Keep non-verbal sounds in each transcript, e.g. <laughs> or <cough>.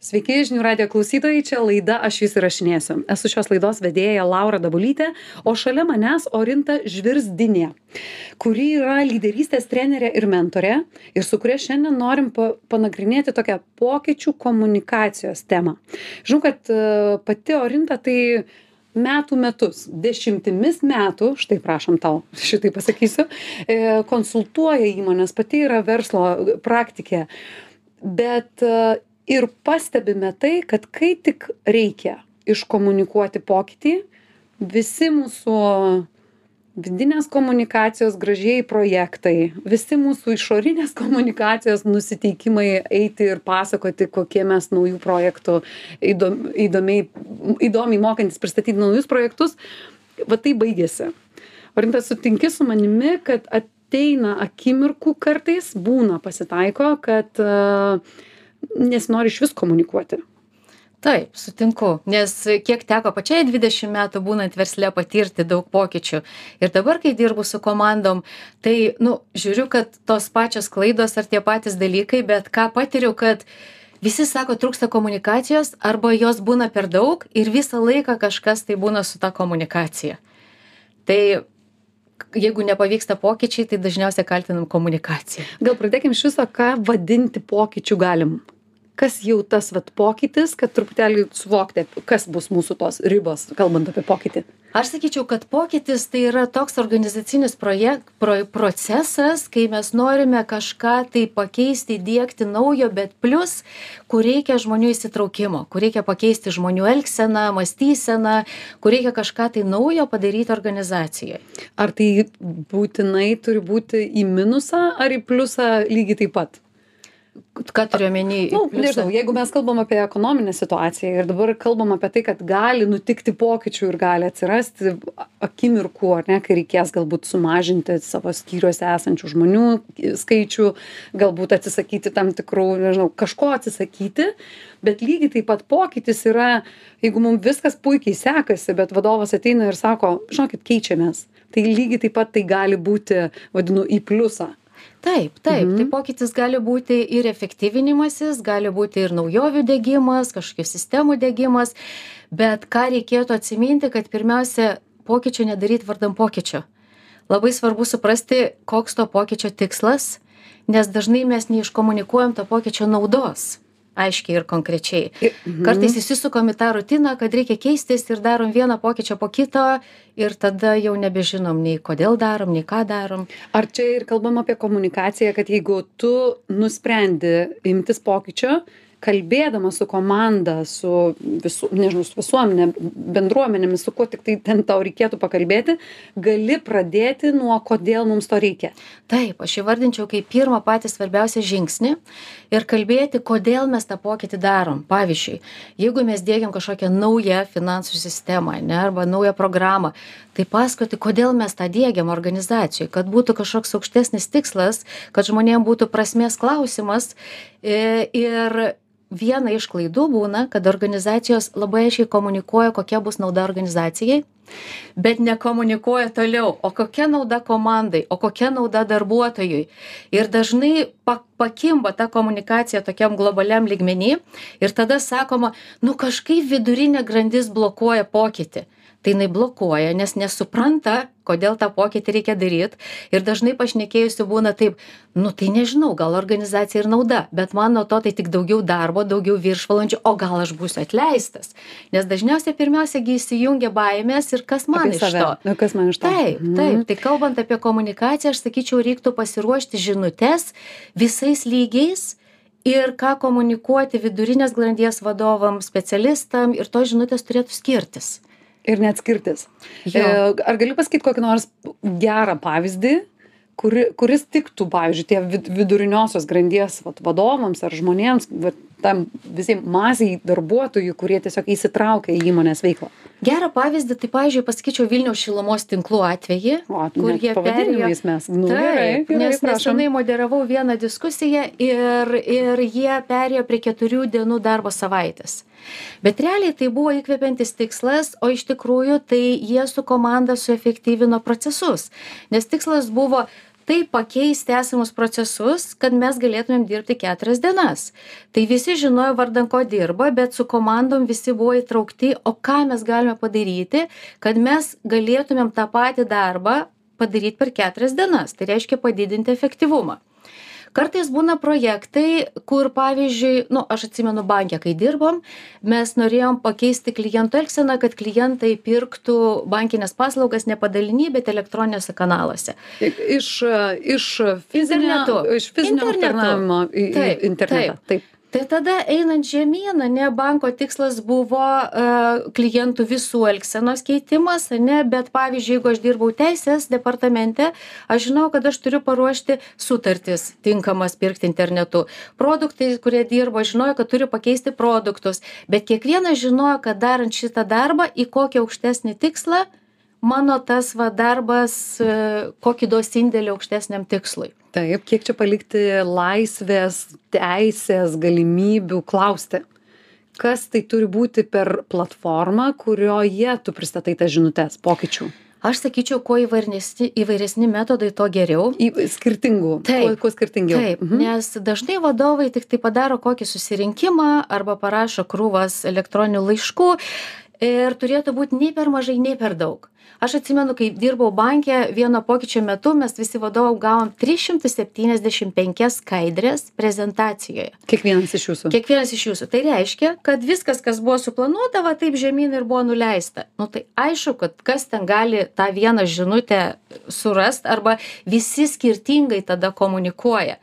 Sveiki, žinių radio klausytojai, čia laida Aš jūs įrašinėsiu. Esu šios laidos vedėja Laura Dabulytė, o šalia manęs Orinta Žvirsdinė, kuri yra lyderystės trenerė ir mentorė ir su kuria šiandien norim pa panagrinėti tokią pokyčių komunikacijos temą. Žinau, kad e, pati Orinta tai metų metus, dešimtimis metų, štai prašom tau, šitai pasakysiu, e, konsultuoja įmonės, pati yra verslo praktikė, bet e, ir pastebime tai kad kai tik reikia iškomunikuoti pokytį visi mūsų vidinės komunikacijos gražieji projektai visi mūsų išorinės <laughs> komunikacijos nusiteikimai eiti ir pasakoti kokie mes naujų projektų įdom įdomiai įdomiai mokantis pristatyti naujus projektus va taip baigiasi orinta sutinki su manimi kad ateina akimirkų kartais būna pasitaiko kad nesinori išvis komunikuoti. Taip, sutinku, nes kiek teko pačiai 20 metų būnant versle patirti daug pokyčių. Ir dabar, kai dirbu su komandom, tai, nu, žiūriu, kad tos pačios klaidos ar tie patys dalykai, bet ką patiriu, kad visi sako, trūksta komunikacijos arba jos būna per daug ir visą laiką kažkas tai būna su ta komunikacija. Tai jeigu nepavyksta pokyčiai, tai dažniausiai kaltinam komunikaciją. Gal pradėkim iš viso, ką vadinti pokyčių galim kas jau tas vat pokytis kad truputėlį suvokti kas bus mūsų tos ribos kalbant apie pokytį. Aš sakyčiau kad pokytis tai yra toks organizacinis projek pro procesas kai mes norime kažką tai pakeisti įdiegti naujo bet plius kur reikia žmonių įsitraukimo kur reikia pakeisti žmonių elgseną mąstyseną kur reikia kažką tai naujo padaryti organizacijoj ar tai būtinai turi būti į minusą ar į pliusą lygiai taip pat Ką turiu omeny? Nu, nežinau, jeigu mes kalbam apie ekonominę situaciją ir dabar kalbam apie tai, kad gali nutikti pokyčių ir gali atsirasti akimirkų, ar ne, kai reikės galbūt sumažinti savo skyriuose esančių žmonių skaičių, galbūt atsisakyti tam tikrų, nežinau, kažko atsisakyti, bet lygiai taip pat pokytis yra, jeigu mums viskas puikiai sekasi, bet vadovas ateina ir sako, žinokit, keičiamės. Tai lygiai taip pat tai gali būti, vadinu, į pliusą taip taip. Tai mhm. pokytis gali būti ir efektyvinimasis gali būti ir naujovių diegimas kažkokių sistemų diegimas bet ką reikėtų atsiminti kad pirmiausia pokyčio nedaryt vardan pokyčio. Labai svarbu suprasti koks to pokyčio tikslas nes dažnai mes neiškomunikuojam to pokyčio naudos aiškiai ir konkrečiai. Mhm. Kartais įsisukam į tą rutiną, kad reikia keistis ir darom vieną pokyčią po kito ir tada jau nebežinom nei kodėl darom, nei ką darom. Ar čia ir kalbam apie komunikaciją, kad jeigu tu nusprendi imtis pokyčio, kalbėdamas su komanda su visu nežinau su visuomene bendruomenėmis su kuo tiktai ten tau reikėtų pakalbėti gali pradėti nuo kodėl mums to reikia. Taip aš įvardinčiau kaip pirmą patį svarbiausią žingsnį ir kalbėti kodėl mes tą pokytį darom. Pavyzdžiui jeigu mes diegiam kažkokią naują finansų sistemą ane arba naują programą tai pasakoti kodėl mes tą diegiam organizacijoj kad būtų kažkoks aukštesnis tikslas kad žmonėm būtų prasmės klausimas e, ir viena iš klaidų būna kad organizacijos labai aiškiai komunikuoja kokia bus nauda organizacijai bet nekomunikuoja toliau o kokia nauda komandai o kokia nauda darbuotojui. Ir dažnai pa pakimba ta komunikacija tokiam globaliam lygmeny ir tada sakoma nu kažkaip vidurinė grandis blokuoja pokytį tai jinai blokuoja nes nesupranta kodėl tą pokytį reikia daryt. Ir dažnai pašnekėjusių būna taip nu tai nežinau gal organizacijai ir nauda bet man nuo to tai tik daugiau darbo daugiau viršvalandžių o gal aš būsiu atleistas. Nes dažniausiai pirmiausia gi įsijungia baimės ir kas man iš to? Nu, kas man iš to? Taip mhm. taip. Tai kalbant apie komunikaciją aš sakyčiau reiktų pasiruošti žinutes visais lygiais ir ką komunikuoti vidurinės grandies vadovam specialistam ir tos žinutės turėtų skirtis ir net skirtis. Jo. E, ar gali pasakyti kokį nors gerą pavyzdį, kuri, kuris tiktų, pavyzdžiui, tie viduriniosios grandies vat, vadovams ar žmonėms, vat, tam visiems masiai darbuotojų, kurie tiesiog įsitraukia į įmonės veiklą? Gerą pavyzdį, tai, pavyzdžiui, pasakyčiau Vilniaus šilumos tinklų atvejį, o, kur jie perėjo. Mes, nu, taip, gerai, gerai, nes nesenai moderavau vieną diskusiją ir, ir jie perėjo prie keturių dienų darbo savaitės. Bet realiai tai buvo įkvepiantis tikslas, o iš tikrųjų tai jie su komanda suefektyvino procesus. Nes tikslas buvo tai pakeisti esamus procesus kad mes galėtumėm dirbti keturias dienas. Tai visi žinojo vardan ko dirba bet su komandom visi buvo įtraukti o ką mes galime padaryti kad mes galėtumėm tą patį darbą padaryt per keturias dienas. Tai reiškia padidinti efektyvumą kartais būna projektai kur pavyzdžiui nu aš atsimenu banke kai dirbom mes norėjom pakeisti klientų elgseną kad klientai pirktų bankines paslaugas ne padaliny bet elektroniniuose kanaluose. Iš iš fizinio Internetu. iš fizinio aptarnavimo į internetą. taip tai tada einant žemyn ane banko tikslas buvo e, klientų visų elgsenos keitimas ane bet pavyzdžiui jeigu aš dirbau teisės departamente aš žinojau kad aš turiu paruošti sutartis tinkamas pirkti internetu. Produktai kurie dirbo žinojo kad turiu pakeisti produktus bet kiekvienas žinojo kad darant šitą darbą į kokį aukštesnį tikslą mano tas va darbas e, kokį duos indėlį aukštesniam tikslui taip kiek čia palikti laisvės teisės galimybių klausti kas tai turi būti per platformą kurioje tu pristatai tas žinutes pokyčių aš sakyčiau kuo įvairesni įvairesni metodai tuo geriau į skirtingų Taip. kuo, kuo skirtingiau Taip, Mhm. nes dažnai vadovai tik tai padaro kokį susirinkimą arba parašo krūvas elektroninių laiškų ir turėtų būti nei per mažai, nei per daug. Aš atsimenu, kai dirbau banke, vieno pokyčio metu mes visi vadovai gavom 375 skaidrės prezentacijoje. kiekvienas iš jūsų Kiekvienas iš jūsų. Tai reiškia, kad viskas, kas buvo suplanuota, va taip žemyn ir buvo nuleista. Nu tai aišku, kad kas ten gali tą vieną žinutę surast arba visi skirtingai tada komunikuoja.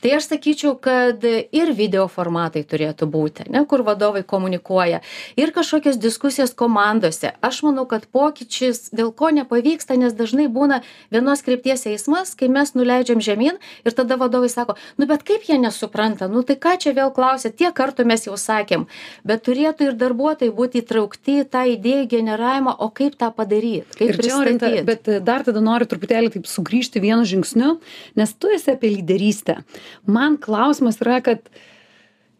Tai aš sakyčiau, kad ir video formatai turėtų būti, ne, kur vadovai komunikuoja. Ir kažkokios diskusijos komandose. Aš manau, kad pokyčius dėl ko nepavyksta, nes dažnai būna vienos krypties eismas, kai mes nuleidžiam žemyn ir tada vadovai sako, nu bet kaip jie nesupranta, nu tai ką čia vėl klausia, tiek kartų mes jau sakėm, bet turėtų ir darbuotojai būti įtraukti į tą idėjų generavimą, o kaip tą padaryti, kaip Ir pristatyti. bet e, dar tada noriu truputėlį taip sugrįžti vienu žingsniu, nes tu esi apie lyderystę. Man klausimas yra, kad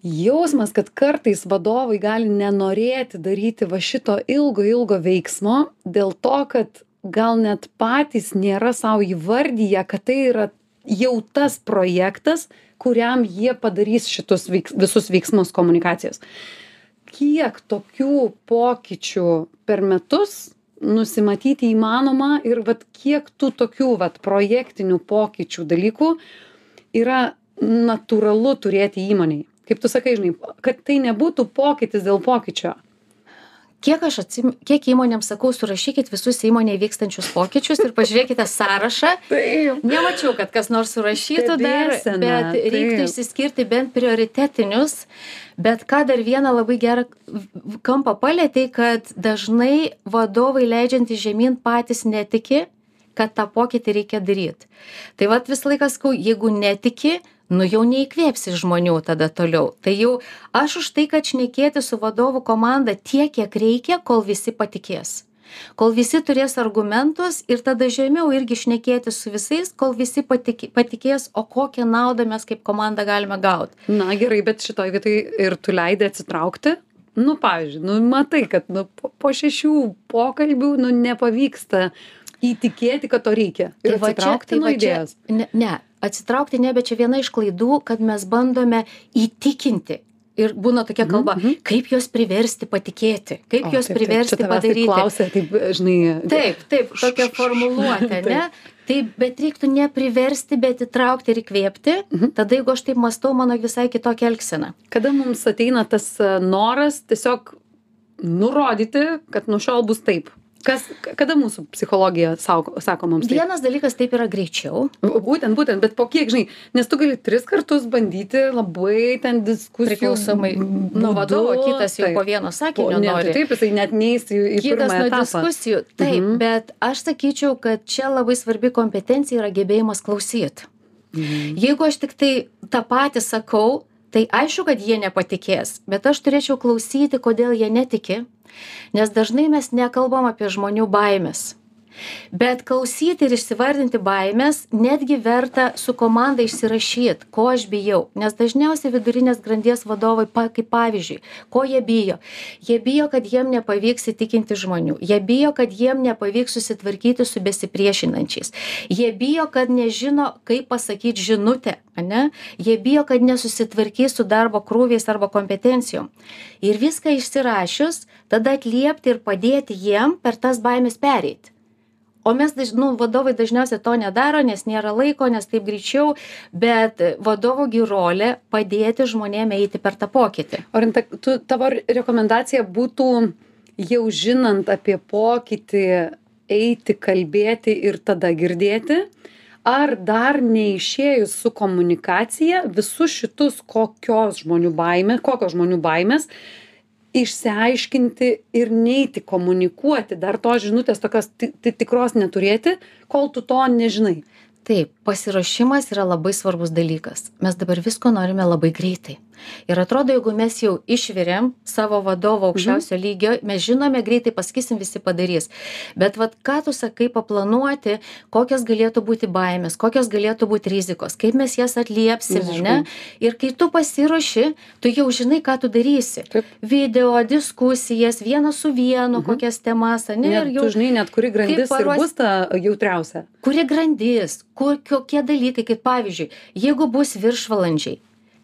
jausmas, kad kartais vadovai gali nenorėti daryti va šito ilgo, ilgo veiksmo dėl to, kad gal net patys nėra savo įvardyje, kad tai yra jau tas projektas, kuriam jie padarys šitus veiks, visus veiksmus komunikacijos. Kiek tokių pokyčių per metus nusimatyti įmanoma ir vat kiek tų tokių vat projektinių pokyčių dalykų yra natūralu turėti įmonėj kaip tu sakai žinai kad tai nebūtų pokytis dėl pokyčio Kiek aš atsim, kiek įmonėms sakau, surašykit visus įmonėje vykstančius pokyčius ir pažiūrėkite sąrašą. <laughs> Taip. Nemačiau, kad kas nors surašytų dar, bet reiktų išsiskirti bent prioritetinius. Bet ką dar vieną labai gerą kampą palėtė, kad dažnai vadovai leidžiantys žemyn patys netiki, kad tą pokytį reikia daryti. Tai vad visą laiką sakau, jeigu netiki, nu jau neįkvėpsi žmonių tada toliau. Tai jau aš už tai, kad šnekėti su vadovų komanda tiek, kiek reikia, kol visi patikės. Kol visi turės argumentus ir tada žemiau irgi šnekėti su visais, kol visi patik, patikės, o kokią naudą mes kaip komanda galime gauti. na gerai bet šitoj vietoj ir tu leidai atsitraukti nu pavyzdžiui nu matai kad nu po, šešių pokalbių nu nepavyksta įtikėti kad to reikia ir va čia- atsitraukti tai nuo va čia- idėjos Ne, ne, atsitraukti ne, bet čia viena iš klaidų, kad mes bandome įtikinti. Ir būna tokia kalba, mhm. kaip juos priversti patikėti, kaip O, juos taip, taip, priversti čia taip padaryti. klausia taip žinai Taip, taip, tokia <laughs> formuluotė, ne? Taip, bet reiktų nepriversti, bet įtraukti ir įkvėpti. Mhm. Tada, jeigu aš taip mastau, mano visai kitokia elgsena. kada mums ateina tas e, noras tiesiog nurodyti kad nuo šiol bus taip kas kada mūsų psichologija saugo sako mums taip Vienas dalykas taip yra greičiau, būtent būtent bet po kiek žinai nes tu gali tris kartus bandyti labai ten diskusijų priklausomai nuo vadovo, kitas jau taip. po vieno Po- sakinio ne, nori. tai taip jisai net neis į, į kitas nuo etapą diskusijų taip Mhm. bet aš sakyčiau kad čia labai svarbi kompetencija yra gebėjimas klausyt Mhm. jeigu aš tiktai tą patį sakau tai aišku kad jie nepatikės bet aš turėčiau klausyti kodėl jie netiki nes dažnai mes nekalbam apie žmonių baimes bet klausyti ir išsivardinti baimes netgi verta su komanda išsirašyt ko aš bijau. Nes dažniausiai vidurinės grandies vadovai pa kaip pavyzdžiui ko jie bijo? Jie bijo kad jiem nepavyks įtikinti žmonių. Jie bijo kad jiem nepavyks susitvarkyti su besipriešinančiais. Jie bijo kad nežino kaip pasakyt žinutę ane? Jie bijo kad nesusitvarkys su darbo krūviais arba kompetencijom. Ir viską išsirašius tada atliepti ir padėti jiem per tas baimes pereit o mes daž nu vadovai dažniausiai to nedaro nes nėra laiko nes taip greičiau bet vadovo gi rolė padėti žmonėm eiti per tą pokytį. Orinta tu tavo rekomendacija būtų jau žinant apie pokytį eiti kalbėti ir tada girdėti ar dar neišėjus su komunikacija visus šitus kokios žmonių baimė kokios žmonių baimės išsiaiškinti ir neiti komunikuoti dar tos žinutės tokios ti ti tikros neturėti kol tu to nežinai. Taip pasiruošimas yra labai svarbus dalykas. Mes dabar visko norime labai greitai ir atrodo jeigu mes jau išvirėm savo vadovą Mhm. aukščiausio lygio mes žinome greitai pasakysim visi padarys. Bet vat ką tu sakai paplanuoti kokios galėtų būti baimės kokios galėtų būt rizikos kaip mes jas atliepsim ane ir kai tu pasiruoši tu jau žinai ką tu darysi. Video diskusijas vienas su vienu kokias temas ane? Ir net jau tu žinai net kuri grandis ir bus ta jautriausia. Kuri grandis kur kokie dalykai kaip pavyzdžiui jeigu bus viršvalandžiai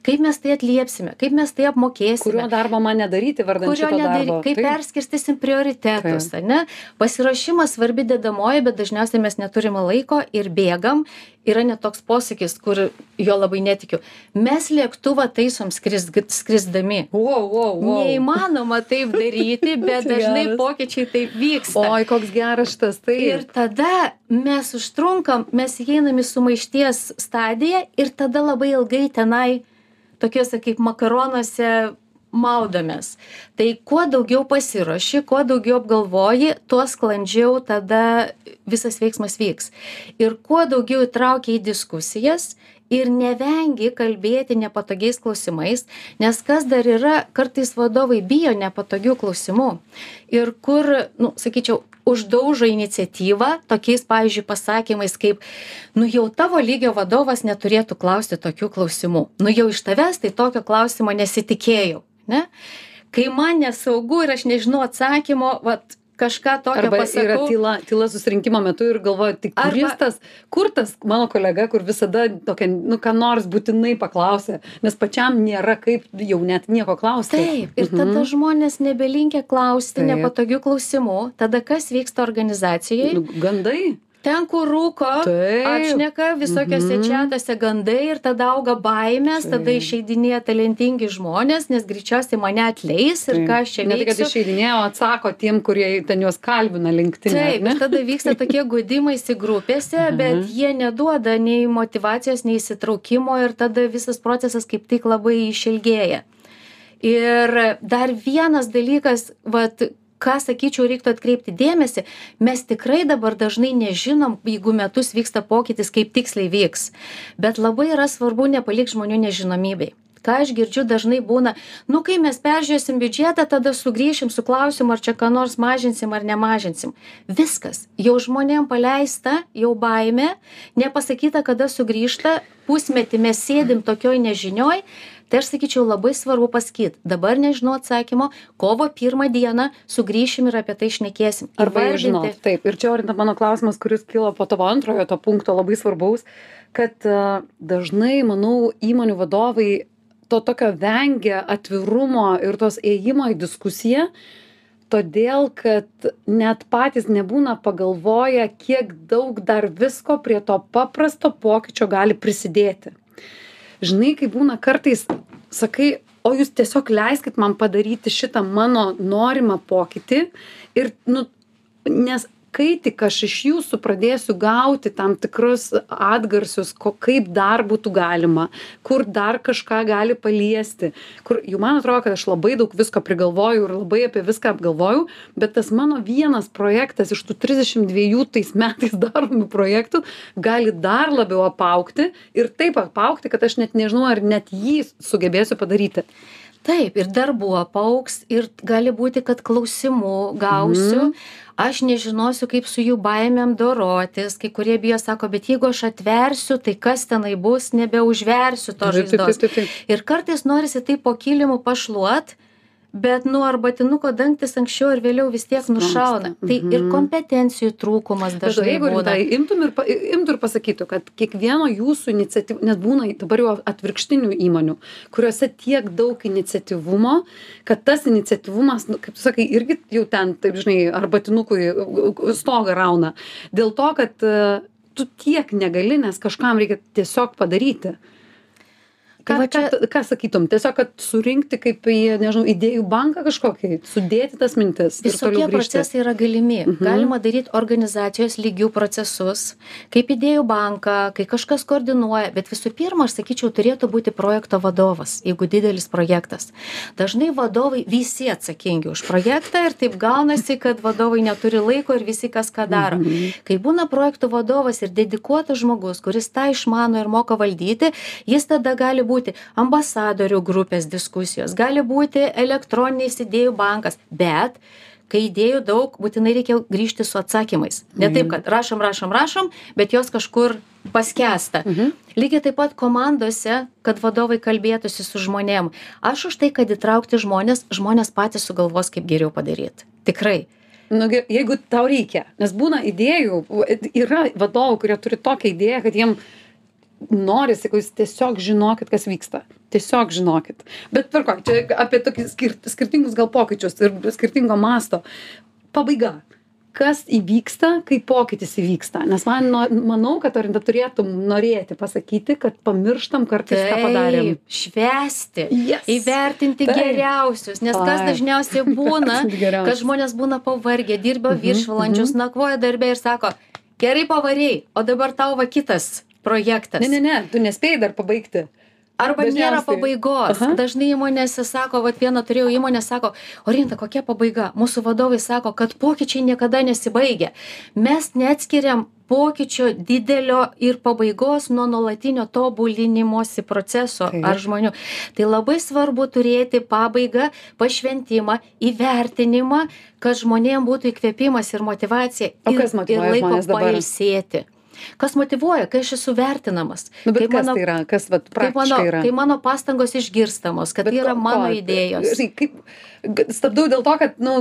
kaip mes tai atliepsime? Kaip mes tai kurio apmokėsime darbo man nedaryti vardan kurio šito nedary darbo? kaip Taip. perskirstysim prioritetus ane? Pasiruošimas svarbi dedamoji bet dažniausiai mes neturime laiko ir bėgam. Yra net toks posakis kur jo labai netikiu. Mes lėktuvą taisom skris skrisdami. Wow wow wow. Neįmanoma taip daryti <laughs> bet Tai dažnai geras. pokyčiai taip vyksta. Oi koks geras šitas Ir taip tada mes užtrunkam, mes įeinam į sumaišties stadiją ir tada labai ilgai tenai tokiuose kaip makaronuose maudomės. Tai kuo daugiau pasiruoši, kuo daugiau apgalvoji, tuo sklandžiau tada visas veiksmas vyks. Ir kuo daugiau įtraukia į diskusijas ir nevengi kalbėti nepatogiais klausimais, nes kas dar yra, kartais vadovai bijo nepatogių klausimų. Ir kur, nu, sakyčiau, uždaužo iniciatyvą tokiais, pavyzdžiui, pasakymais kaip, nu jau tavo lygio vadovas neturėtų klausti tokių klausimų. Nu jau iš tavęs tai tokio klausimo nesitikėjau. Ne? Kai man nesaugu ir aš nežinau atsakymo, vat, kažką tokio Arba yra pasakau. tyla, tyla susirinkimo metu ir galvoju, tik Arba- kuris tas, kur tas mano kolega, kur visada tokia, nu, ką nors būtinai paklausė, nes pačiam nėra kaip jau net nieko klausti. Taip, ir tada žmonės nebelinkia klausti Taip. nepatogių klausimų. Tada kas vyksta organizacijoje? Nu, gandai. Ten, kur rūko, Taip. atšneka visokiose Mhm. čiatuose gandai ir tada auga baimės, tada išeidinėja talentingi žmonės, nes greičiausiai mane atleis ir ką aš čia Ne tai, kad veiksiu. išeidinėjo, atsako tiem, kurie ten juos kalbina linktinė. Taip, ir tada vyksta tokie <laughs> gudimaisi grupėse, Mhm. bet jie neduoda nei motivacijos, nei įsitraukimo ir tada visas procesas kaip tik labai išilgėja. Ir dar vienas dalykas, vat, ką sakyčiau, reiktų atkreipti dėmesį, mes tikrai dabar dažnai nežinom, jeigu metus vyksta pokytis, kaip tiksliai vyks. Bet labai yra svarbu nepalikti žmonių nežinomybei ką aš girdžiu dažnai būna nu kai mes peržiūrėsim biudžetą tada sugrįšim su klausimu ar čia ką nors mažinsim ar nemažinsim. Viskas. Jau žmonėm paleista jau baimė nepasakyta kada sugrįžta pusmetį mes sėdim tokioj nežinioj tai aš sakyčiau labai svarbu pasakyt dabar nežinau atsakymo kovo pirmą dieną sugrįšim ir apie tai šnekėsim Arba jau žinot, taip. Ir čia orinta mano klausimas, kuris kilo po tavo antrojo to punkto labai svarbaus, kad a, dažnai, manau, įmonių vadovai to tokio vengia atvirumo ir tos ėjimo į diskusiją, todėl kad net patys nebūna pagalvoję, kiek daug dar visko prie to paprasto pokyčio gali prisidėti. Žinai, kai būna kartais, sakai, o jūs tiesiog leiskit man padaryti šitą mano norimą pokytį ir, nu, nes kai tik aš iš jūsų pradėsiu gauti tam tikrus atgarsius, ko, kaip dar būtų galima, kur dar kažką gali paliesti, kur jau man atrodo, kad aš labai daug visko prigalvoju ir labai apie viską apgalvoju, bet tas mano vienas projektas iš tų 32 tais metais <laughs> daromų projektų gali dar labiau apaukti ir taip apaukti, kad aš net nežinau, ar net jį sugebėsiu padaryti. taip ir darbų paaugs ir gali būti kad klausimų gausiu aš nežinosiu kaip su jų baimėm dorotis. Kai kurie bijo sako bet jeigu aš atversiu tai kas tenai bus? Nebeužversiu tos žaizdos. ir kartais norisi taip po kilimu pašluot bet nu arbatinuko dangtis anksčiau ar vėliau vis tiek nušauna tai ir kompetencijų trūkumas dažnai jeigu būna imtum ir, imtų ir pasakytų, kad kiekvieno jūsų iniciatyva, nes būna dabar jau atvirkštinių įmonių, kuriuose tiek daug iniciatyvumo, kad tas iniciatyvumas, nu, kaip tu sakai, irgi jau ten, taip žinai, arbatinukui stogą rauna. Dėl to, kad e, tu tiek negali, nes kažkam reikia tiesiog padaryti. Ką, Tai čia- ką, ką sakytum, tiesiog, kad surinkti kaip į, nežinau, idėjų banką kažkokį, sudėti tas mintis. ir toliau grįžti. procesai yra galimi. Mhm. Galima daryti organizacijos lygių procesus, kaip idėjų banką, kai kažkas koordinuoja, bet visų pirma, aš sakyčiau, turėtų būti projekto vadovas, jeigu didelis projektas. Dažnai vadovai visi atsakingi už projektą ir taip gaunasi, kad vadovai neturi laiko ir visi kas ką daro. Mhm. Kai būna projektų vadovas ir dedikuotas žmogus, kuris tą išmano ir moka valdyti, jis tada gali būti ambasadorių grupės diskusijos, gali būti elektroninis idėjų bankas, bet kai idėjų daug, būtinai reikia grįžti su atsakymais. Ne taip, kad rašom, rašom, rašom, bet jos kažkur paskęsta. Mhm. Lygiai taip pat komandose, kad vadovai kalbėtųsi su žmonėm. Aš už tai, kad įtraukti žmonės, žmonės patys sugalvos, kaip geriau padaryti. Tikrai. Nu, jeigu tau reikia, nes būna idėjų, yra vadovų, kurie turi tokią idėją, kad jiem norisi, kad jūs tiesiog žinokit, kas vyksta. Tiesiog žinokit. Bet per ko, čia apie tokius skir skirtingus gal pokyčius ir skirtingo masto. Pabaiga. Kas įvyksta, kai pokytis įvyksta? Nes man, no, manau, kad Orinta turėtum norėti pasakyti, kad pamirštam kartais, ką padarėm. Taip, švęsti, Yes. įvertinti Taip. geriausius, nes kas Taip. dažniausiai <laughs> būna, kad žmonės būna pavargę, dirba viršvalandžius, nakvoja darbė ir sako, gerai pavarėjai, o dabar tau va kitas projektas. Ne, ne, ne, tu nespėjai dar pabaigti. Arba nėra Dažniausiai. pabaigos. Aha. Dažnai įmonėse sako, vat vieną turėjau įmonę, sako, Orinta, kokia pabaiga? Mūsų vadovai sako, kad pokyčiai niekada nesibaigia. Mes neatskiriam pokyčio didelio ir pabaigos nuo nuolatinio tobulinimosi proceso Taip. ar žmonių. Tai labai svarbu turėti pabaigą, pašventimą, įvertinimą, kad žmonėm būtų įkvėpimas ir motivacija O ir, kas motyvuoja ir laiko žmones dabar? Kas motyvuoja, kai aš esu vertinamas. Nu, bet kas tai yra? Kas vat, kai mano, yra? kai mano pastangos išgirstamos, kad Bet tai yra ko- mano ko? idėjos. Žinai, kaip, stabdau dėl to, kad nu,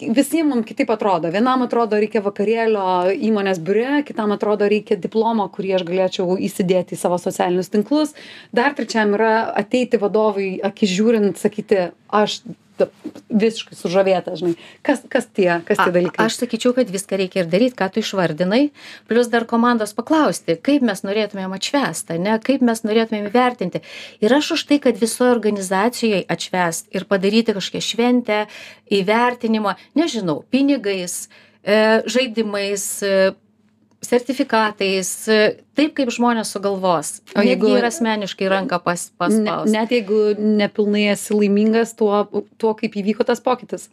visiems mums kitaip atrodo. Vienam atrodo reikia vakarėlio įmonės biure, kitam atrodo reikia diplomo, kurį aš galėčiau įsidėti į savo socialinius tinklus. Dar trečiam yra ateiti vadovui, akis žiūrint, sakyti, aš visiškai sužavėta, žinai. Kas, kas tie, kas tie A- dalykai? Aš sakyčiau, kad viską reikia ir daryti, ką tu išvardinai, plus dar komandos paklausti, kaip mes norėtumėm atšvęsti, ne, kaip mes norėtumėm įvertinti. Ir aš už tai, kad visoje organizacijoje atšvęst ir padaryti kažkokią šventę, įvertinimą, nežinau, pinigais, e, žaidimais, e, sertifikatais, taip kaip žmonės sugalvos. O jeigu ir asmeniškai ranką pas, paspaus. net jeigu nepilnai esi laimingas tuo, tuo, kaip įvyko tas pokytis.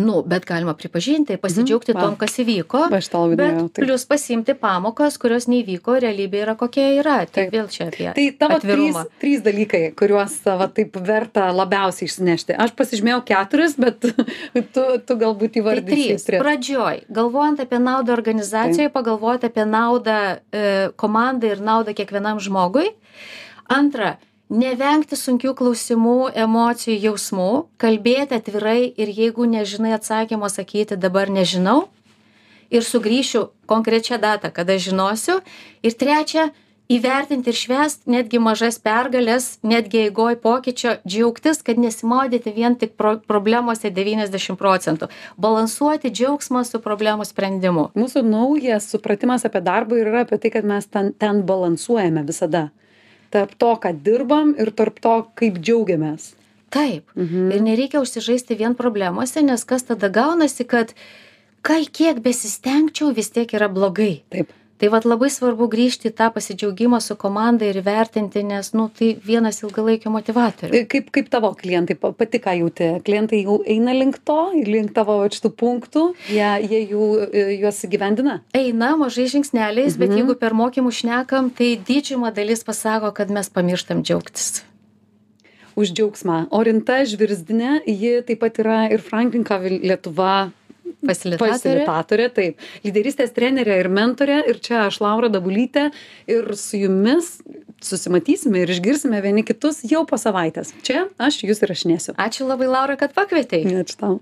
Nu, bet galima pripažinti, pasidžiaugti Va. tom, kas įvyko. Aš norėjau, taip. plius pasimti pamokas, kurios neįvyko, realybė yra kokia yra. Tai vėl čia apie Tai tavo trys, atvirumą. trys dalykai, kuriuos va, taip verta labiausiai išsinešti. Aš pasižymėjau keturis, bet <laughs> tu, tu galbūt Tai įvardinsi trys. Pradžioj, galvojant apie naudą organizacijoje, pagalvoti apie naudą e, komandai ir naudą kiekvienam žmogui. Antra, nevengti sunkių klausimų, emocijų, jausmų, kalbėti atvirai ir jeigu nežinai atsakymo, sakyti dabar nežinau ir sugrįšiu konkrečią datą, kada žinosiu. Ir trečia, įvertinti ir švęst netgi mažas pergalės, netgi eigoj pokyčio, džiaugtis, kad nesimaudyti vien tik pro problemose 90 procentų. Balansuoti džiaugsmą su problemų sprendimu. Mūsų naujas supratimas apie darbą ir yra apie tai, kad mes ten, ten balansuojame visada. Tarp to, ką dirbam ir tarp to, kaip džiaugiamės. Taip. Mhm. Ir nereikia užsižaisti vien problemose, nes kas tada gaunasi, kad kai kiek besistengčiau, vis tiek yra blogai. Taip. Tai vad labai svarbu grįžti į tą pasidžiaugimą su komanda ir vertinti, nes, nu, tai vienas ilgalaikio motivatorių. Kaip, kaip tavo klientai, pa- pati ką jauti? Klientai jau eina link to, link tavo vat šitų punktų, jie, jie jų, e, juos gyvendina? Eina mažai žingsneliais, Mhm. bet jeigu per mokymus šnekam, tai didžiuma dalis pasako, kad mes pamirštam džiaugtis. už džiaugsmą orinta žvirzdinė ji taip pat yra ir franklin covey lietuva Fasilitatorė. Fasilitatorė, taip. Lyderystės trenerė ir mentorė. Ir čia aš, Laura Dabulytė. Ir su jumis susimatysime ir išgirsime vieni kitus jau po savaitės. Čia aš jūs įrašinėsiu. Ačiū labai, Laura, kad pakvietei. Ačiū tau.